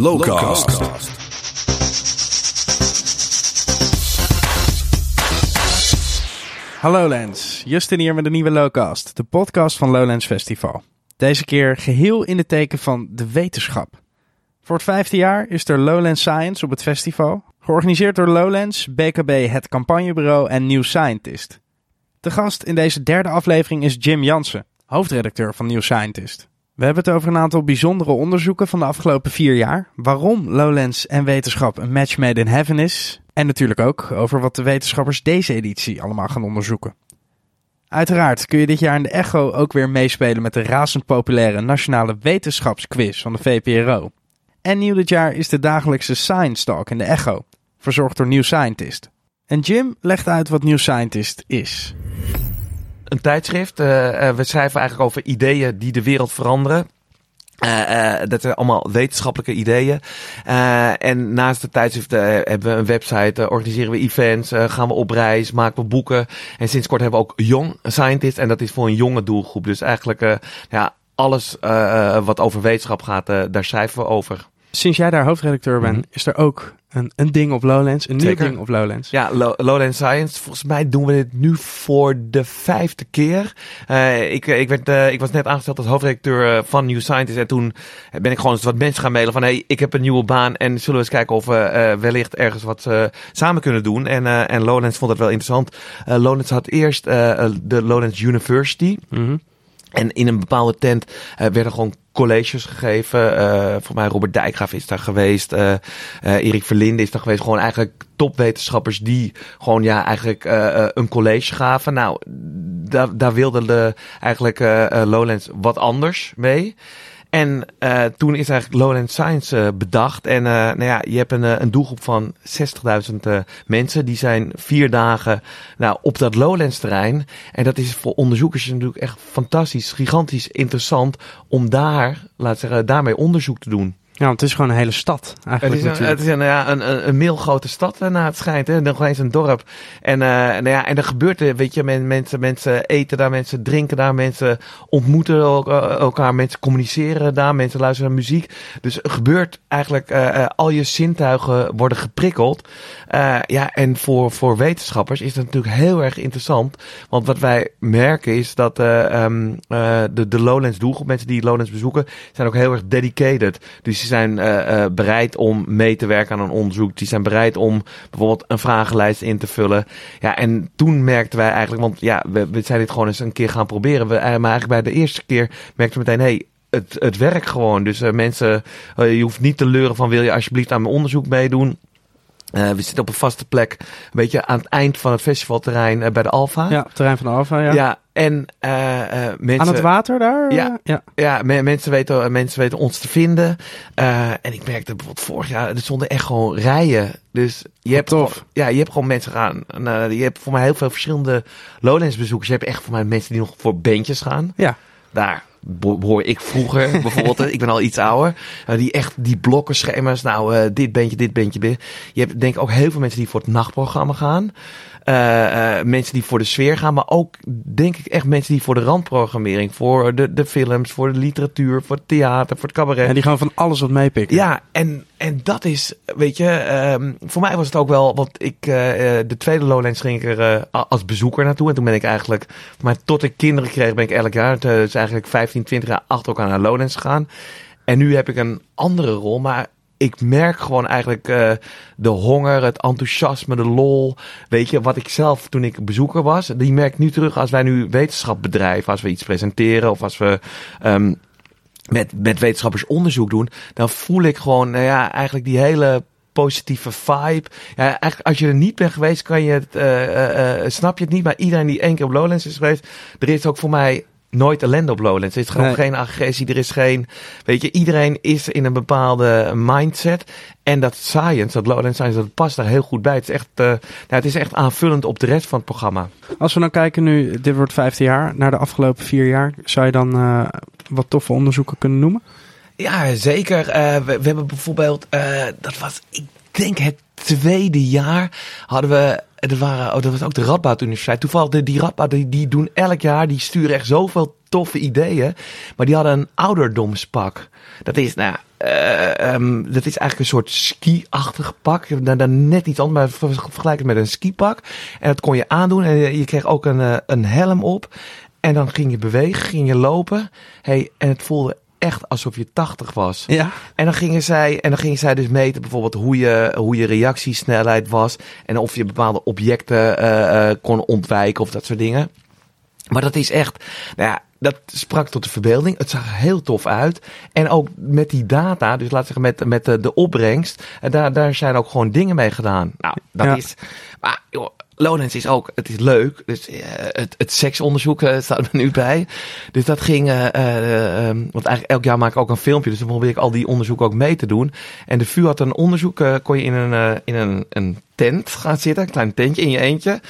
Lowcast. Hallo Lens, Justin hier met een nieuwe Lowcast, de podcast van Lowlands Festival. Deze keer geheel in het teken van de wetenschap. Voor het vijfde jaar is er Lowlands Science op het festival, georganiseerd door Lowlands, BKB, het campagnebureau en New Scientist. De gast in deze derde aflevering is Jim Jansen, hoofdredacteur van New Scientist. We hebben het over een aantal bijzondere onderzoeken van de afgelopen vier jaar, waarom Lowlands en wetenschap een match made in heaven is, en natuurlijk ook over wat de wetenschappers deze editie allemaal gaan onderzoeken. Uiteraard kun je dit jaar in de Echo ook weer meespelen met de razend populaire nationale wetenschapsquiz van de VPRO. En nieuw dit jaar is de dagelijkse Science Talk in de Echo, verzorgd door New Scientist. En Jim legt uit wat New Scientist is. Een tijdschrift. Uh, uh, we schrijven eigenlijk over ideeën die de wereld veranderen. Uh, dat zijn allemaal wetenschappelijke ideeën. En naast de tijdschrift hebben we een website, organiseren we events, gaan we op reis, maken we boeken. En sinds kort hebben we ook Young Scientist en dat is voor een jonge doelgroep. Dus eigenlijk ja, alles wat over wetenschap gaat, daar schrijven we over. Sinds jij daar hoofdredacteur bent, mm -hmm. is er ook een, een ding op Lowlands, een nieuw ding op Lowlands. Ja, Low, Lowlands Science. Volgens mij doen we dit nu voor de vijfde keer. Uh, ik, ik, werd, uh, ik was net aangesteld als hoofdredacteur van New Scientist. En toen ben ik gewoon eens wat mensen gaan mailen van... hey, ik heb een nieuwe baan en zullen we eens kijken of we uh, wellicht ergens wat samen kunnen doen. En, en Lowlands vond het wel interessant. Lowlands had eerst de Lowlands University... Mm -hmm. En in een bepaalde tent uh, werden gewoon colleges gegeven. Uh, voor mij Robert Dijkgraaf is daar geweest. Uh, Erik Verlinde is daar geweest. Gewoon eigenlijk topwetenschappers die gewoon ja eigenlijk een college gaven. Nou, daar, daar wilde de, eigenlijk Lowlands wat anders mee. En uh, toen is eigenlijk Lowland Science uh, bedacht. En uh, nou ja, je hebt een, een doelgroep van 60.000 mensen. Die zijn vier dagen nou, op dat Lowlands terrein. En dat is voor onderzoekers natuurlijk echt fantastisch, gigantisch interessant om daar, laat zeggen, daarmee onderzoek te doen. Ja, want het is gewoon een hele stad. Eigenlijk het is, een, het is een, ja, een, een, een meelgrote stad, naar het schijnt. Hè? Nog eens een dorp. En, uh, nou ja, en er gebeurt er, weet je, men, mensen, mensen eten daar, mensen drinken daar, mensen ontmoeten elkaar, mensen communiceren daar, mensen luisteren naar muziek. Dus er gebeurt eigenlijk, uh, al je zintuigen worden geprikkeld. Uh, ja, en voor, voor wetenschappers is dat natuurlijk heel erg interessant. Want wat wij merken is dat um, de, de Lowlands doelgroep, mensen die Lowlands bezoeken, zijn ook heel erg dedicated. Dus zijn uh, uh, bereid om mee te werken aan een onderzoek. Die zijn bereid om bijvoorbeeld een vragenlijst in te vullen. Ja, en toen merkten wij eigenlijk, want ja, we, we zijn dit gewoon eens een keer gaan proberen. We, maar eigenlijk bij de eerste keer merkten we meteen, hey, het, het werkt gewoon. Dus uh, mensen, je hoeft niet te leuren van wil je alsjeblieft aan mijn onderzoek meedoen. Uh, we zitten op een vaste plek, een beetje aan het eind van het festivalterrein bij de Alfa. Ja, het terrein van de Alfa, ja. Ja, en uh, mensen... Aan het water daar? Ja, ja. ja me mensen, weten, mensen weten ons te vinden. en ik merkte bijvoorbeeld vorig jaar, er stonden echt gewoon rijen. Dus je hebt, tof. Gewoon, ja, je hebt gewoon mensen gaan. je hebt voor mij heel veel verschillende Lowlands bezoekers. Je hebt echt voor mij mensen die nog voor bandjes gaan. Ja. Daar behoor ik vroeger bijvoorbeeld, ik ben al iets ouder, die echt die blokken schema's, nou uh, dit bandje, dit bandje. Je hebt denk ik ook heel veel mensen die voor het nachtprogramma gaan. Uh, uh, mensen die voor de sfeer gaan, maar ook denk ik echt mensen die voor de randprogrammering, voor de, de films, voor de literatuur, voor het theater, voor het cabaret. En die gaan van alles wat meepikken. Ja, en, en dat is, weet je, um, voor mij was het ook wel, want ik, uh, de tweede Lowlands ging ik er als bezoeker naartoe. En toen ben ik eigenlijk, maar tot ik kinderen kreeg, ben ik elk jaar, dus eigenlijk 15, 20 jaar achter elkaar naar Lowlands gegaan. En nu heb ik een andere rol, maar ik merk gewoon eigenlijk uh, de honger, het enthousiasme, de lol. Weet je, wat ik zelf toen ik bezoeker was, die merk ik nu terug als wij nu wetenschap bedrijven, als we iets presenteren of als we um, met, met wetenschappers onderzoek doen, dan voel ik gewoon, nou ja, eigenlijk die hele positieve vibe. Ja, eigenlijk als je er niet bent geweest, kan je het, uh, uh, snap je het niet. Maar iedereen die één keer op Lowlands is geweest, er is ook voor mij nooit ellende op Lowlands. Er is gewoon nee. geen agressie, er is geen... Weet je, iedereen is in een bepaalde mindset. En dat science, dat Lowlands Science, dat past daar heel goed bij. Het is echt, uh, nou, het is echt aanvullend op de rest van het programma. Als we dan kijken nu, dit wordt vijfde jaar, naar de afgelopen vier jaar. Zou je dan uh, wat toffe onderzoeken kunnen noemen? Ja, zeker. Uh, we, we, hebben bijvoorbeeld, dat was, ik denk het tweede jaar hadden we. Dat, waren, oh, dat was ook de Radboud Universiteit. Toevallig, de, die Radboud, die, die doen elk jaar, die sturen echt zoveel toffe ideeën. Maar die hadden een ouderdomspak. Dat is, nou eh, ehm, dat is eigenlijk een soort ski-achtig pak. Dan, dan net iets anders, maar ver- vergelijk het met een skipak. En dat kon je aandoen en je, je kreeg ook een, eh, een helm op. En dan ging je bewegen, ging je lopen. Hey, en het voelde echt alsof je 80 was. Ja. En dan gingen zij, en dan gingen zij dus meten bijvoorbeeld hoe je, hoe je reactiesnelheid was. En of je bepaalde objecten eh, eh, kon ontwijken of dat soort dingen. Maar dat is echt, nou ja, dat sprak tot de verbeelding. Het zag er heel tof uit. En ook met die data, dus laat zeggen met, met de, opbrengst, en daar, daar zijn ook gewoon dingen mee gedaan. Nou, dat Ja. is, maar joh, Lowlands is ook, het is leuk. Dus eh, het, het seksonderzoek eh, staat er nu bij. Dus dat ging, eh, eh, ehm, want eigenlijk elk jaar maak ik ook een filmpje. Dus dan probeer ik al die onderzoeken ook mee te doen. En de VU had een onderzoek, eh, kon je in een, eh, in een, een tent gaan zitten, een klein tentje in je eentje.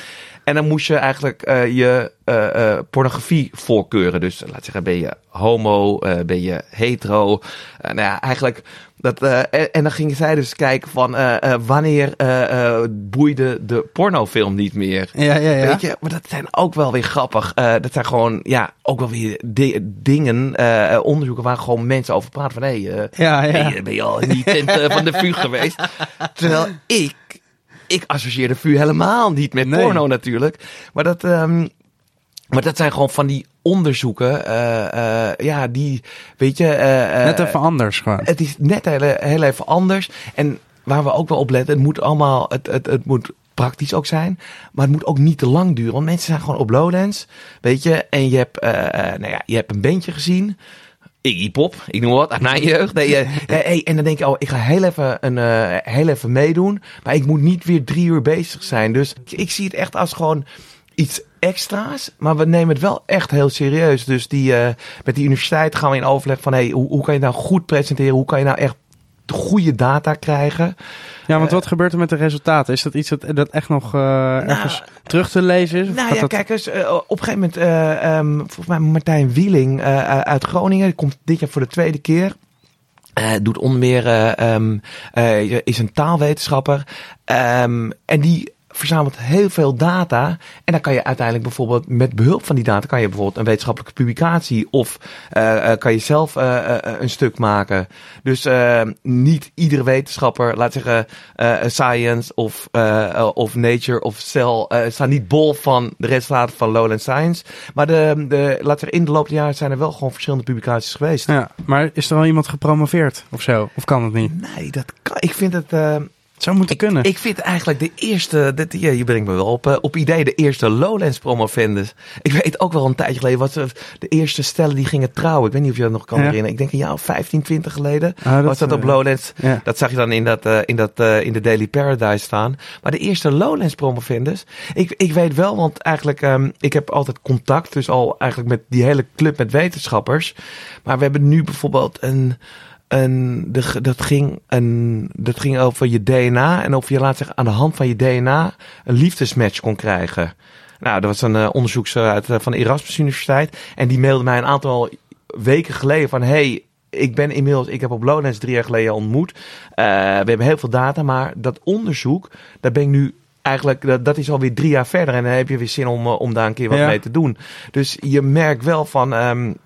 En dan moest je eigenlijk eh, je eh, eh, pornografie voorkeuren. Dus laat zeggen, ben je homo, ben je hetero. Nou ja, eigenlijk. Dat, en, en dan gingen zij dus kijken van wanneer boeide de pornofilm niet meer. Ja, ja, ja. Weet je, maar dat zijn ook wel weer grappig. Dat zijn gewoon, ja, ook wel weer di- dingen, onderzoeken waar gewoon mensen over praten. Van, hé, hey, Ja, ja. ben, je, ben je al in die tent van de VU geweest? Terwijl ik, ik associeer de VU helemaal niet met Nee. porno natuurlijk. Maar dat, ehm, maar dat zijn gewoon van die onderzoeken, eh, eh, ja, die, weet je... eh, Net even anders gewoon. het is net heel, heel even anders. En waar we ook wel op letten, het moet allemaal, het, het, het moet praktisch ook zijn. Maar het moet ook niet te lang duren. Want mensen zijn gewoon op Lowlands, weet je. En je hebt, nou ja, je hebt een bandje gezien. Iggy Pop, ik noem wat, uit mijn jeugd. Nee, eh, eh, hey, en dan denk je, oh, ik ga heel even, een, eh, heel even meedoen. Maar ik moet niet weer drie uur bezig zijn. Dus ik, ik zie het echt als gewoon iets extra's. Maar we nemen het wel echt heel serieus. Dus die, eh, met die universiteit gaan we in overleg van... Hey, hoe, hoe kan je nou goed presenteren? Hoe kan je nou echt goede data krijgen? Ja, want wat gebeurt er met de resultaten? Is dat iets dat, dat echt nog eh, ergens terug te lezen is? Of Nou ja, dat... kijk eens, eh, op een gegeven moment, eh, ehm, volgens mij Martijn Wieling eh, uit Groningen, die komt dit jaar voor de tweede keer. Eh, doet onder meer, eh, ehm, eh, is een taalwetenschapper. Ehm, en die verzamelt heel veel data. En dan kan je uiteindelijk bijvoorbeeld met behulp van die data... kan je bijvoorbeeld een wetenschappelijke publicatie... of eh, eh, kan je zelf eh, een stuk maken. Dus niet iedere wetenschapper, laat zeggen Science of, of Nature of Cell... staan niet bol van de resultaten van Lowland Science. Maar de, de, laat zeggen, in de loop der jaren zijn er wel gewoon verschillende publicaties geweest. Ja, maar is er al iemand gepromoveerd of zo? Of kan het niet? Nee, dat kan. Ik vind het... Het zou moeten kunnen. Ik vind eigenlijk de eerste, dit, ja, je brengt me wel op, eh, op idee, de eerste Lowlands promovendus. Ik weet ook wel een tijdje geleden, wat de eerste stellen die gingen trouwen. Ik weet niet of je dat nog kan Ja. herinneren. Ik denk een jaar of 15, 20 geleden Ah, dat, was dat op eh, Lowlands. ja. Dat zag je dan in, dat, eh, in, dat, in de Daily Paradise staan. Maar de eerste Lowlands promovendus, ik, ik weet wel, want eigenlijk, ehm, ik heb altijd contact, dus al eigenlijk met die hele club met wetenschappers. Maar we hebben nu bijvoorbeeld een, een de, dat, ging een, dat ging over je DNA en of je, laat zeggen, aan de hand van je DNA een liefdesmatch kon krijgen. Nou, dat was een uh, onderzoekster uit, uh, van de Erasmus Universiteit. En die mailde mij een aantal weken geleden van... Hey, ik ben inmiddels, ik heb op Lowlands drie jaar geleden ontmoet. Uh, we hebben heel veel data, maar dat onderzoek, daar ben ik nu eigenlijk, dat, dat is alweer drie jaar verder. En dan heb je weer zin om, om daar een keer wat ja. mee te doen. Dus je merkt wel van... Um,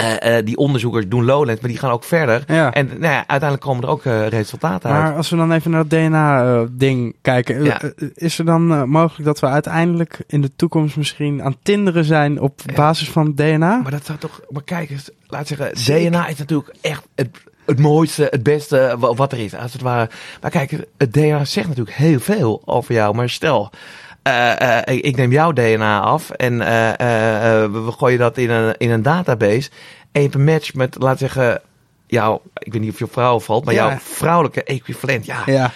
uh, uh, die onderzoekers doen Lowlands, maar die gaan ook verder. Ja. En nou ja, uiteindelijk komen er ook uh, resultaten maar uit. als we dan even naar het DNA-ding kijken. Ja. Is er dan mogelijk dat we uiteindelijk in de toekomst misschien aan tinderen zijn op basis van DNA? Maar dat zou toch... Maar kijk eens, laat zeggen, Zeker. DNA is natuurlijk echt het, het mooiste, het beste wat er is. Als het ware. Maar kijk, het DNA zegt natuurlijk heel veel over jou. Maar stel... Uh, uh, ik neem jouw DNA af en uh, we gooien dat in een, in een database. En je hebt een match met, laat zeggen, jouw, ik weet niet of je vrouw valt, maar ja. jouw vrouwelijke equivalent. Ja. ja.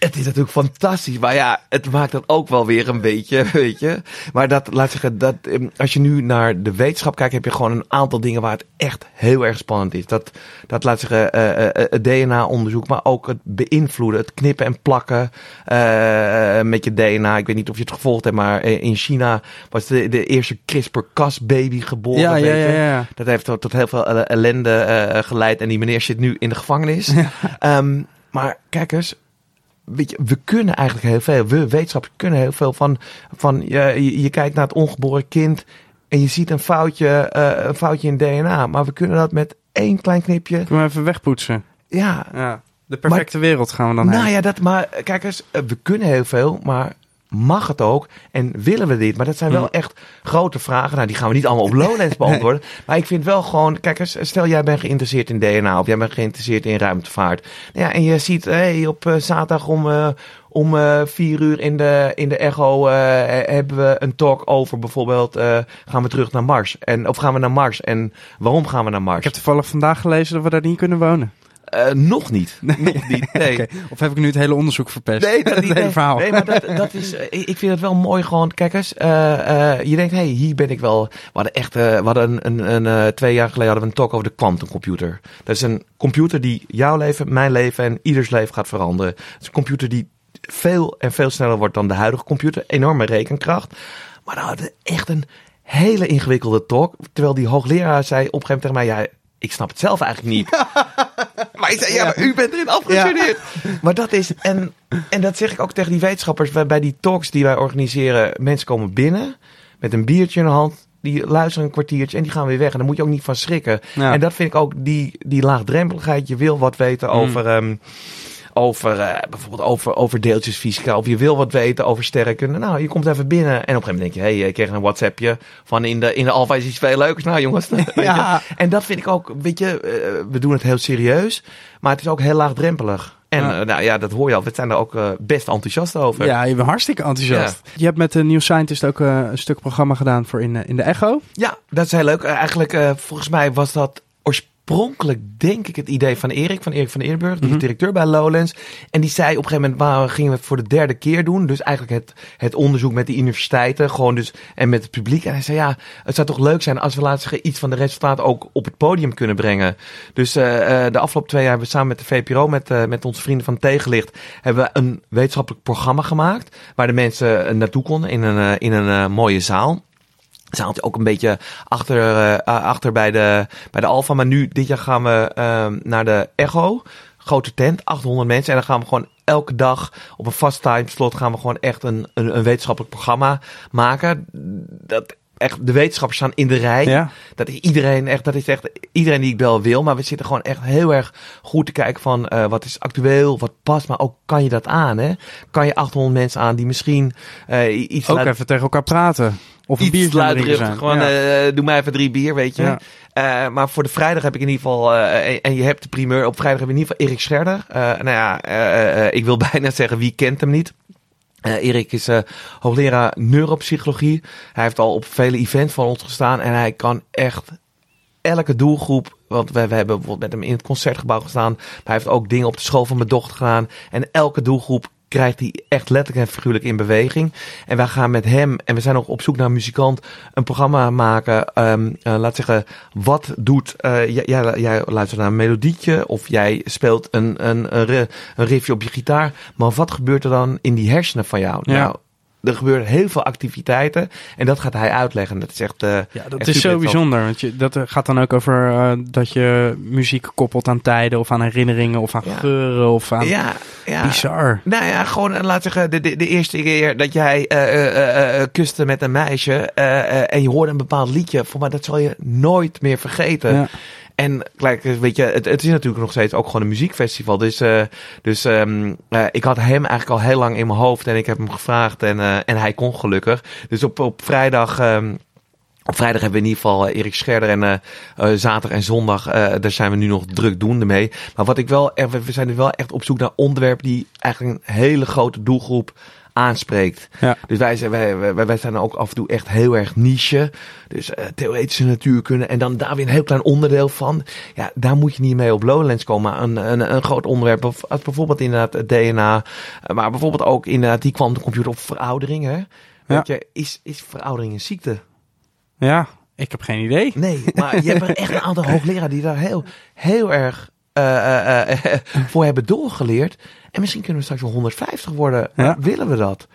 Het is natuurlijk fantastisch, maar ja, het maakt dat ook wel weer een beetje, weet je. Maar dat, laat zeggen, dat, als je nu naar de wetenschap kijkt, heb je gewoon een aantal dingen waar het echt heel erg spannend is. Dat, dat laat zeggen, uh, uh, het DNA-onderzoek, maar ook het beïnvloeden, het knippen en plakken uh, met je DNA. Ik weet niet of je het gevolgd hebt, maar in China was de, de eerste CRISPR-Cas-baby geboren. Ja, weet ja, ja, ja, Dat heeft tot, tot heel veel ellende geleid en die meneer zit nu in de gevangenis. Ja. Um, maar kijk eens, weet je, we kunnen eigenlijk heel veel. We wetenschappers kunnen heel veel van, van je, je, kijkt naar het ongeboren kind en je ziet een foutje, eh, een foutje in DNA. Maar we kunnen dat met één klein knipje. Kunnen we even wegpoetsen? Ja, Ja. De perfecte wereld gaan we dan nou heen. ja, dat, maar kijk eens, eh, we kunnen heel veel, maar mag het ook? En willen we dit? Maar dat zijn wel Mm. echt grote vragen. Nou, die gaan we niet allemaal op Lowlands beantwoorden. Maar ik vind wel gewoon, kijk eens, stel jij bent geïnteresseerd in DNA of jij bent geïnteresseerd in ruimtevaart. Nou ja, en je ziet, hey, op eh, zaterdag om, eh, om eh, vier uur in de, in de Echo hebben we een talk over bijvoorbeeld, gaan we terug naar Mars? En, of gaan we naar Mars? En waarom gaan we naar Mars? Ik heb toevallig vandaag gelezen dat we daar niet kunnen wonen. Eh, nog niet. Nog niet. Nee. Of heb ik nu het hele onderzoek verpest? Nee, dat niet. hele Nee, verhaal. nee maar dat, dat is, eh, ik vind het wel mooi gewoon. Kijk eens, eh, je denkt, hé, hey, hier ben ik wel. We hadden echt, we hadden een, een, een, twee jaar geleden hadden we een talk over de quantumcomputer. Dat is een computer die jouw leven, mijn leven en ieders leven gaat veranderen. Het is een computer die veel en veel sneller wordt dan de huidige computer. Enorme rekenkracht. Maar we echt een hele ingewikkelde talk. Terwijl die hoogleraar zei op een gegeven moment tegen mij, ja, ik snap het zelf eigenlijk niet. maar ik zei, ja, maar u bent erin afgestudeerd. Maar dat is, en, en dat zeg ik ook tegen die wetenschappers bij, die talks die wij organiseren. Mensen komen binnen met een biertje in de hand. Die luisteren een kwartiertje en die gaan weer weg. En daar moet je ook niet van schrikken. Ja. En dat vind ik ook die, die laagdrempeligheid. Je wil wat weten Mm. over, ehm, over eh, bijvoorbeeld over, over deeltjesfysica. Of je wil wat weten over sterrenkunde. Nou, je komt even binnen. En op een gegeven moment denk je, hé, hey, ik kreeg een WhatsAppje van in de, in de Alpha is iets veel leukers. Nou jongens. Ja. En dat vind ik ook, weet je, eh, we doen het heel serieus. Maar het is ook heel laagdrempelig. En Ja. eh, nou ja, dat hoor je al. We zijn er ook eh, best enthousiast over. Ja, je bent hartstikke enthousiast. Je hebt met de New Scientist ook eh, een stuk programma gedaan voor in, eh, in de Echo. Ja, dat is heel leuk. Eh, eigenlijk, eh, volgens mij was dat oorspronkelijk, denk ik, het idee van Erik, van Erik van Eerburg, die Mhm. is directeur bij Lowlands. En die zei op een gegeven moment, waar gingen we het voor de derde keer doen? Dus eigenlijk het, het onderzoek met de universiteiten, gewoon dus, en met het publiek. En hij zei, ja, het zou toch leuk zijn als we, zeggen, iets van de resultaten ook op het podium kunnen brengen. Dus eh, eh, de afgelopen twee jaar hebben we samen met de VPRO, met, eh, met onze vrienden van Tegenlicht, hebben we een wetenschappelijk programma gemaakt, waar de mensen naartoe konden in een, in een mooie zaal zaaltje ook een beetje achter, eh, achter bij de, bij de Alfa. Maar nu, dit jaar gaan we ehm, naar de Echo. Grote tent, 800 mensen. En dan gaan we gewoon elke dag op een vast timeslot gaan we gewoon echt een, een, een wetenschappelijk programma maken. Dat echt, de wetenschappers staan in de rij. Ja. Dat is iedereen echt, dat is echt iedereen die ik bel wil. Maar we zitten gewoon echt heel erg goed te kijken van eh, wat is actueel, wat past. Maar ook kan je dat aan, hè? Kan je 800 mensen aan die misschien eh, iets Ook laten- even tegen elkaar praten. Of een iets zijn. Gewoon, Ja. eh, doe mij even drie bier, weet je. Ja. Eh, maar voor de vrijdag heb ik in ieder geval... eh, en, en je hebt de primeur. Op vrijdag hebben we in ieder geval Erik Scherder. Eh, nou ja, eh, eh, ik wil bijna zeggen, wie kent hem niet? Eh, Erik is eh, hoogleraar neuropsychologie. Hij heeft al op vele events van ons gestaan. En hij kan echt elke doelgroep... Want we, we hebben bijvoorbeeld met hem in het concertgebouw gestaan. Maar hij heeft ook dingen op de school van mijn dochter gedaan. En elke doelgroep krijgt hij echt letterlijk en figuurlijk in beweging. En wij gaan met hem, en we zijn nog op zoek naar een muzikant, een programma maken. ehm eh, laat zeggen, wat doet, eh, jij, jij, jij luistert naar een melodietje of jij speelt een, een, een, ri- een riffje op je gitaar. Maar wat gebeurt er dan in die hersenen van jou? Ja. Nou, er gebeuren heel veel activiteiten en dat gaat hij uitleggen. Dat is echt... eh, Ja, dat echt is zo bijzonder. Want je, dat eh, gaat dan ook over eh, dat je muziek koppelt aan tijden of aan herinneringen of aan Ja. geuren of aan... Ja, ja. Bizar. Nou ja, gewoon laat zeggen, de, de, de eerste keer dat jij kuste met een meisje en je hoorde een bepaald liedje, voor mij dat zal je nooit meer vergeten. Ja. En gelijk, weet je, het, is natuurlijk nog steeds ook gewoon een muziekfestival. Dus, eh, dus ehm, eh, ik had hem eigenlijk al heel lang in mijn hoofd en ik heb hem gevraagd en, eh, en hij kon gelukkig. Dus op, op vrijdag. ehm, vrijdag hebben we in ieder geval Erik Scherder en zaterdag en zondag, daar zijn we nu nog druk doende mee. Maar wat ik wel, we zijn nu wel echt op zoek naar onderwerpen die eigenlijk een hele grote doelgroep aanspreekt. Ja. Dus wij zijn, wij, wij, wij zijn ook af en toe echt heel erg niche. Dus eh, theoretische natuurkunde en dan daar weer een heel klein onderdeel van. Ja, daar moet je niet mee op Lowlands komen. Maar Een, een, een groot onderwerp, of- als bijvoorbeeld inderdaad het DNA, eh, maar bijvoorbeeld ook inderdaad die quantumcomputer of veroudering. Hè? Weet je, is, is veroudering een ziekte? ja, ik heb geen idee. Nee, maar je hebt echt een aantal hoogleraren die daar heel, heel erg voor hebben doorgeleerd. En misschien kunnen we straks wel 150 worden. Ja. willen we dat?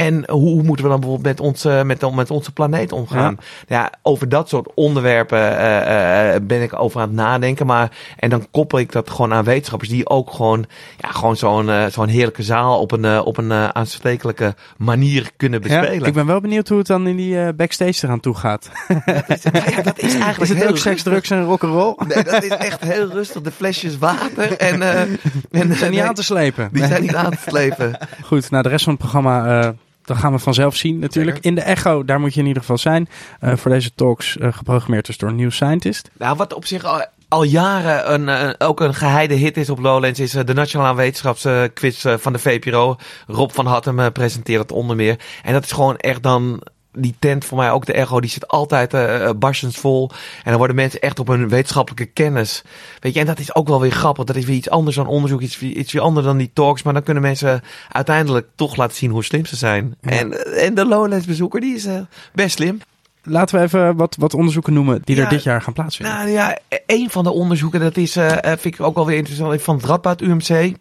En hoe, moeten we dan bijvoorbeeld met onze, met, met onze planeet omgaan? Ja. over dat soort onderwerpen uh, uh, ben ik over aan het nadenken. Maar, en dan koppel ik dat gewoon aan wetenschappers die ook gewoon, ja, gewoon zo'n uh, zo'n heerlijke zaal op een, op een aanstekelijke manier kunnen bespelen. Ja, ik ben wel benieuwd hoe het dan in die backstage eraan toe gaat. dat, is, ja, dat is eigenlijk is het ook seks, drugs en rock'n'roll? Nee, dat is echt heel rustig. De flesjes water en... en die zijn niet aan te slepen. Die zijn niet aan te slepen. Goed, nou de rest van het programma dat gaan we vanzelf zien natuurlijk. In de Echo, daar moet je in ieder geval zijn. Uh, voor deze talks uh, geprogrammeerd is door New Scientist. Nou, wat op zich al, al jaren een, uh, ook een geheide hit is op Lowlands... is de Nationale Wetenschapsquiz van de VPRO. Rob van Hattem presenteert het onder meer. En dat is gewoon echt dan die tent voor mij ook de echo, die zit altijd uh, barstens vol. En dan worden mensen echt op hun wetenschappelijke kennis. Weet je, en dat is ook wel weer grappig. Dat is weer iets anders dan onderzoek, iets, iets weer anders dan die talks. Maar dan kunnen mensen uiteindelijk toch laten zien hoe slim ze zijn. En, en de Lowlands bezoeker, die is uh, best slim. Laten we even wat, wat onderzoeken noemen die er dit jaar gaan plaatsvinden. Nou ja, een van de onderzoeken, dat is, uh, vind ik ook wel weer interessant, van het Radboud UMC.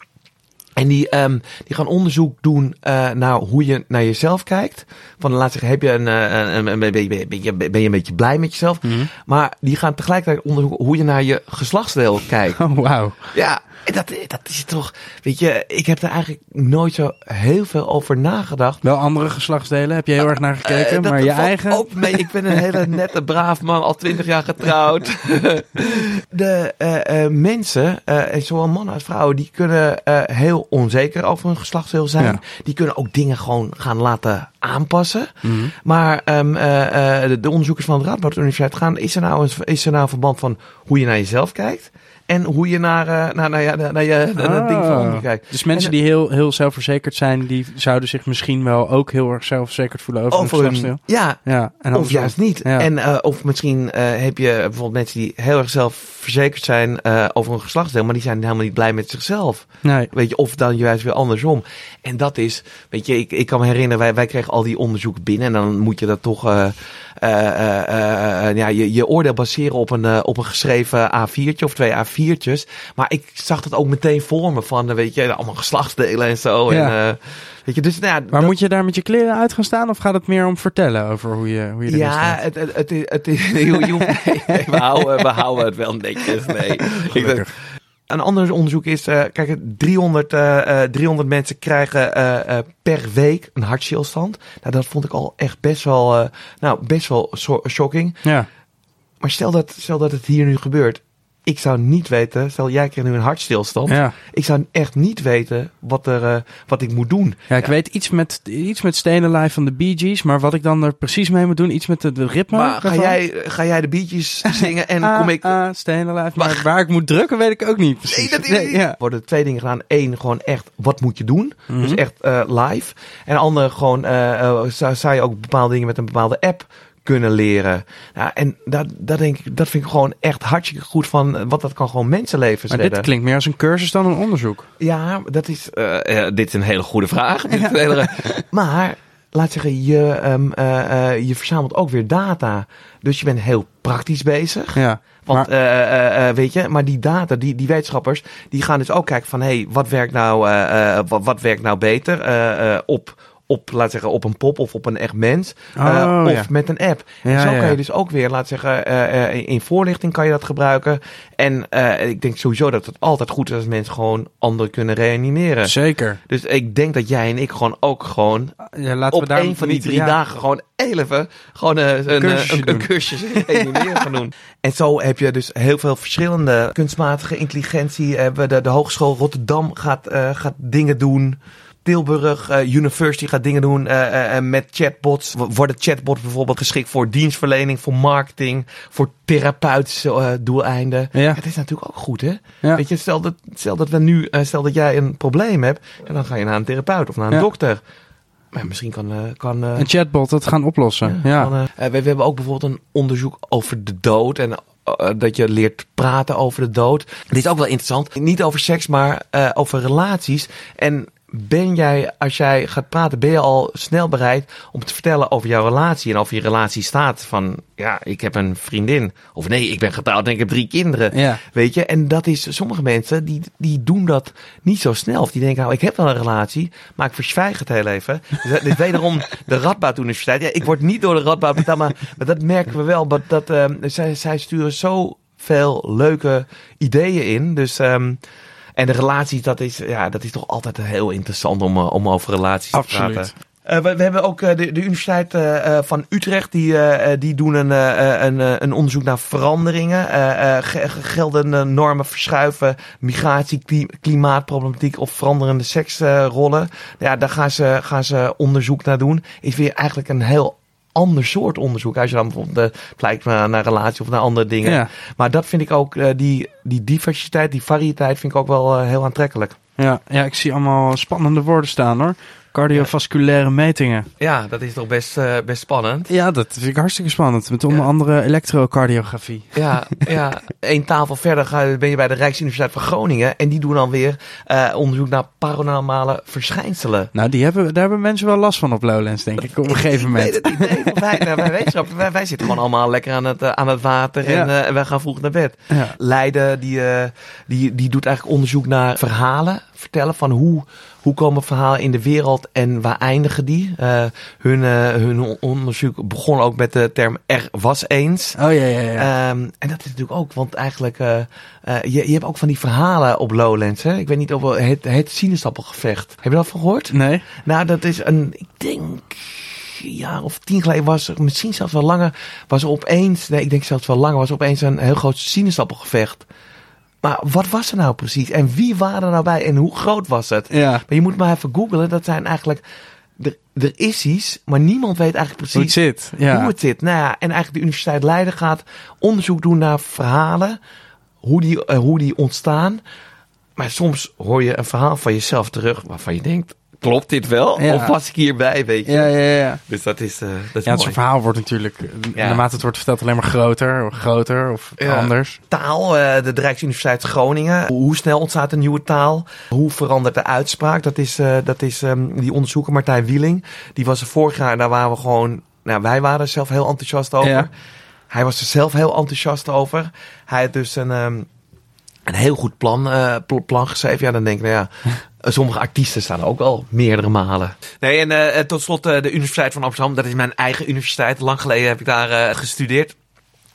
En die, um, die gaan onderzoek doen uh, naar hoe je naar jezelf kijkt. Van laat zeggen, heb je een, een, een, een, ben, je, ben, je, ben je een beetje blij met jezelf? Mm -hmm. Maar die gaan tegelijkertijd onderzoeken hoe je naar je geslachtsdeel kijkt. Oh, wauw. Ja, dat, dat is toch, weet je, ik heb er eigenlijk nooit zo heel veel over nagedacht. Wel andere geslachtsdelen, heb je heel uh, erg naar gekeken, uh, maar je eigen? Ook mee. Ik ben een hele nette, braaf man, al twintig jaar getrouwd. de mensen, en zowel mannen als vrouwen, die kunnen heel onzeker over hun geslachtsdeel zijn. Ja. Die kunnen ook dingen gewoon gaan laten aanpassen. Mm -hmm. Maar um, de, de, onderzoekers van de Radboud Universiteit gaan, is er, nou een, is er nou een verband van hoe je naar jezelf kijkt? En hoe je naar, uh, naar, naar, naar, naar, je, naar dat ding van kijkt. Dus mensen en, die heel, heel zelfverzekerd zijn, die zouden zich misschien wel ook heel erg zelfverzekerd voelen over, over hun. Ja, ja en of juist niet. Ja. En, uh, of misschien heb je bijvoorbeeld mensen die heel erg zelfverzekerd zijn over hun geslachtsdeel, maar die zijn helemaal niet blij met zichzelf. Nee. Weet je, of dan juist weer andersom. En dat is, weet je, ik, ik kan me herinneren, wij, wij kregen al die onderzoeken binnen en dan moet je dat toch ja, je, je oordeel baseren op een, op een geschreven A4'tje of twee A4'tjes. Maar ik zag dat ook meteen voor me van, weet je, allemaal geslachtsdelen en zo. Ja. En, weet je, dus, nou ja, maar dat... moet je daar met je kleren uit gaan staan of gaat het meer om vertellen over hoe je, hoe je erin ja, staat? Het, het, het, het, is, je, je, nee, nee, we, houden, we houden het wel netjes. Nee. Ik, een ander onderzoek is, uh, kijk, 300, uh, 300 mensen krijgen uh, per week een hartstilstand. Nou, dat vond ik al echt best wel, nou, best wel shocking. Ja. Maar stel dat, stel dat het hier nu gebeurt. Ik zou niet weten, stel jij krijgt nu een hartstilstand. Ja. Ik zou echt niet weten wat, er, uh, wat ik moet doen. Ja, ik ja. weet iets met, iets met Stay Alive van de Bee Gees, maar wat ik dan er precies mee moet doen, iets met de, de ritme. Maar ga jij, ga jij de Bee Gees zingen en ah, kom ik... Ah, Stay Alive, maar, maar waar ik moet drukken weet ik ook niet precies. Nee, dat is nee, ja. Er worden twee dingen gedaan. Eén, gewoon echt, wat moet je doen? Mm -hmm. Dus echt uh, live. En ander, gewoon, uh, zou, zou je ook bepaalde dingen met een bepaalde app kunnen leren. Ja, en dat, dat, denk ik, dat vind ik gewoon echt hartstikke goed van wat dat kan gewoon mensenlevens Maar redden. dit klinkt meer als een cursus dan een onderzoek. Ja, dat is, uh, uh, dit is een hele goede vraag. Dit ja. hele, maar laat zeggen, je, um, uh, je verzamelt ook weer data. Dus je bent heel praktisch bezig. Ja. Want maar, weet je, maar die data, die, die wetenschappers, die gaan dus ook kijken van hé, hey, wat werkt nou, wat, wat werkt nou beter op op, laat zeggen, op een pop of op een echt mens. Oh, uh, of ja. met een app. Ja, en zo ja. kan je dus ook weer, laat zeggen, uh, uh, in voorlichting kan je dat gebruiken. En ik denk sowieso dat het altijd goed is als mensen gewoon anderen kunnen reanimeren. Zeker. Dus ik denk dat jij en ik gewoon ook gewoon ja, laten op we daar een van die drie dagen gewoon even gewoon een, een, cursusje een, cursus reanimeren gaan doen. En zo heb je dus heel veel verschillende kunstmatige intelligentie. Hebben de, de Hogeschool Rotterdam gaat, gaat dingen doen. Tilburg uh, University gaat dingen doen uh, uh, met chatbots. Worden chatbots bijvoorbeeld geschikt voor dienstverlening, voor marketing, voor therapeutische doeleinden. Ja. Het is natuurlijk ook goed, hè? Ja. Weet je, stel dat, stel dat we nu, stel dat jij een probleem hebt, en dan ga je naar een therapeut of naar een Ja. dokter. Maar misschien kan, kan Een chatbot dat gaan oplossen. Ja. we, we hebben ook bijvoorbeeld een onderzoek over de dood en dat je leert praten over de dood. Dit is ook wel interessant. Niet over seks, maar uh, over relaties. En ben jij, als jij gaat praten, ben je al snel bereid om te vertellen over jouw relatie en over je relatie staat. Van ja, ik heb een vriendin. Of nee, ik ben getrouwd en ik heb drie kinderen. Ja. Weet je, en dat is, sommige mensen die, die doen dat niet zo snel. Of die denken, nou, ik heb wel een relatie, maar ik verzwijg het heel even. Dus dit wederom de Radboud Universiteit. Ja, ik word niet door de Radboud betaald, maar, maar dat merken we wel. Dat, dat, ehm, zij, zij sturen zo veel leuke ideeën in. Dus, ehm, en de relaties, dat is, ja, dat is toch altijd heel interessant om, eh, om over relaties te praten. Eh, we, we hebben ook eh, de, de Universiteit van Utrecht, die, die doen een, een, een onderzoek naar veranderingen. Ge- ge- geldende normen verschuiven, migratie, kli- klimaatproblematiek of veranderende seksrollen. ja, daar gaan ze, gaan ze onderzoek naar doen. Is weer eigenlijk een heel ander soort onderzoek. Als je dan bijvoorbeeld eh, kijkt naar, naar relatie of naar andere dingen. Ja. Maar dat vind ik ook, eh, die, die diversiteit, die variëteit vind ik ook wel eh, heel aantrekkelijk. Ja, ja, ik zie allemaal spannende woorden staan hoor. Cardiovasculaire metingen. Ja, dat is toch best, eh, best spannend. Ja, dat vind ik hartstikke spannend. Met onder Ja. andere elektrocardiografie. Ja, ja, één tafel verder ga, ben je bij de Rijksuniversiteit van Groningen. En die doen dan weer eh, onderzoek naar paranormale verschijnselen. Nou, die hebben, daar hebben mensen wel last van op Lowlands, denk ik, op een gegeven moment. Nee, wij, nou, wij, wij, wij zitten gewoon allemaal lekker aan het, eh, aan het water. En, Ja. en wij gaan vroeg naar bed. Leiden, die, die, die doet eigenlijk onderzoek naar verhalen. Vertellen van hoe, hoe komen verhalen in de wereld en waar eindigen die. Eh, hun, eh, hun on- onderzoek begon ook met de term er was eens. Oh ja, ja, ja. Ehm, en dat is natuurlijk ook, want eigenlijk, eh, je, je hebt ook van die verhalen op Lowlands. Hè? Ik weet niet of het, het sinaasappelgevecht. Heb je dat van gehoord? nee? Nou, dat is een, ik denk, jaar of tien geleden was er, misschien zelfs wel langer, was er opeens, nee, ik denk zelfs wel langer, was er opeens een heel groot sinaasappelgevecht. Maar wat was er nou precies? En wie waren er nou bij? En hoe groot was het? Ja. Maar je moet maar even googlen. Dat zijn eigenlijk, er, er is iets, maar niemand weet eigenlijk Hoe het precies zit. Ja. hoe het zit. Nou ja, en eigenlijk de Universiteit Leiden gaat onderzoek doen naar verhalen, hoe die, eh, hoe die ontstaan. Maar soms hoor je een verhaal van jezelf terug waarvan je denkt, klopt dit wel? Ja. Of was ik hierbij, weet je? Ja, ja, ja. Dus dat is, eh dat is Ja, mooi. zo'n verhaal wordt natuurlijk, eh, Ja. naarmate het wordt verteld, alleen maar groter, of groter of Ja. anders. Taal, eh, de Rijksuniversiteit Groningen. Hoe snel ontstaat een nieuwe taal? Hoe verandert de uitspraak? Dat is, eh, dat is ehm, die onderzoeker Martijn Wieling. Die was er vorig jaar, daar waren we gewoon... Nou, wij waren er zelf heel enthousiast over. Ja. Hij was er zelf heel enthousiast over. Hij had dus een, ehm, een heel goed plan, eh, pl- plan geschreven. Ja, dan denk ik, nou ja, sommige artiesten staan ook al meerdere malen. Nee, en eh, tot slot eh, de Universiteit van Amsterdam. Dat is mijn eigen universiteit. Lang geleden heb ik daar eh, gestudeerd.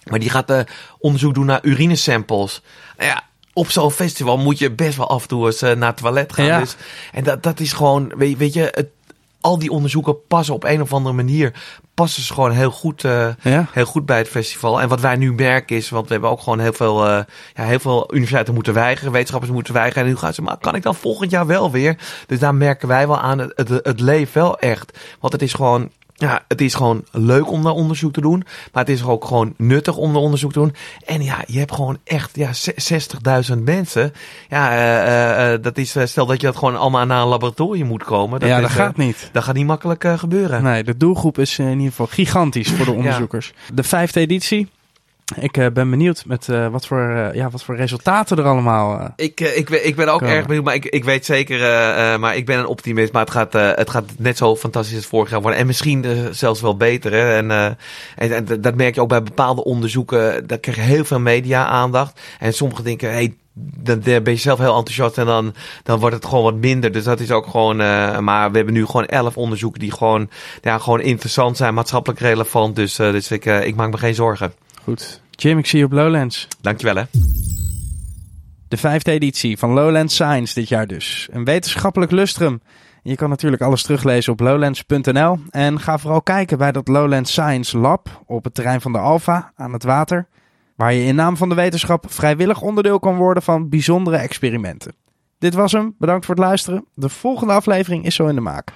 Maar die gaat eh, onderzoek doen naar urinesamples. Nou ja, op zo'n festival moet je best wel af en toe eens eh, naar het toilet gaan. Ja. Dus, en dat, dat is gewoon, weet, weet je, het, al die onderzoeken passen op een of andere manier. Passen ze gewoon heel goed, eh, Ja. heel goed bij het festival. En wat wij nu merken is, want we hebben ook gewoon heel veel, eh, ja, heel veel universiteiten moeten weigeren, wetenschappers moeten weigeren. En nu gaan ze, maar kan ik dan volgend jaar wel weer? Dus daar merken wij wel aan, het, het, het leeft wel echt. Want het is gewoon, ja, het is gewoon leuk om daar onderzoek te doen. Maar het is ook gewoon nuttig om daar onderzoek te doen. En ja, je hebt gewoon echt ja, ze- 60.000 mensen. Ja, eh, eh, eh, dat is, stel dat je dat gewoon allemaal naar een laboratorium moet komen. Dat ja, is, dat gaat niet. dat gaat niet makkelijk gebeuren. Nee, de doelgroep is in ieder geval gigantisch voor de onderzoekers. De vijfde editie. Ik eh, ben benieuwd met eh, wat, voor, eh, ja, wat voor resultaten er allemaal... Ik, ik, ben- ik ben ook Komen. erg benieuwd, maar ik, ik weet zeker, maar ik ben een optimist, maar het gaat, het gaat net zo fantastisch als vorig jaar worden. En misschien zelfs wel beter. Hè? En, en, en dat- dat merk je ook bij bepaalde onderzoeken, daar krijg je heel veel media-aandacht. En sommigen denken, hey, dan ben je zelf heel enthousiast en dan, dan wordt het gewoon wat minder. Dus dat is ook gewoon, maar we hebben nu gewoon elf onderzoeken die gewoon, ja, gewoon interessant zijn, maatschappelijk relevant. Dus, dus ik, ik maak me geen zorgen. Goed. Jim, ik zie je op Lowlands. Dankjewel hè. De vijfde editie van Lowlands Science dit jaar dus. Een wetenschappelijk lustrum. Je kan natuurlijk alles teruglezen op lowlands.nl. En ga vooral kijken bij dat Lowlands Science Lab op het terrein van de Alfa aan het water. Waar je in naam van de wetenschap vrijwillig onderdeel kan worden van bijzondere experimenten. Dit was hem. Bedankt voor het luisteren. De volgende aflevering is zo in de maak.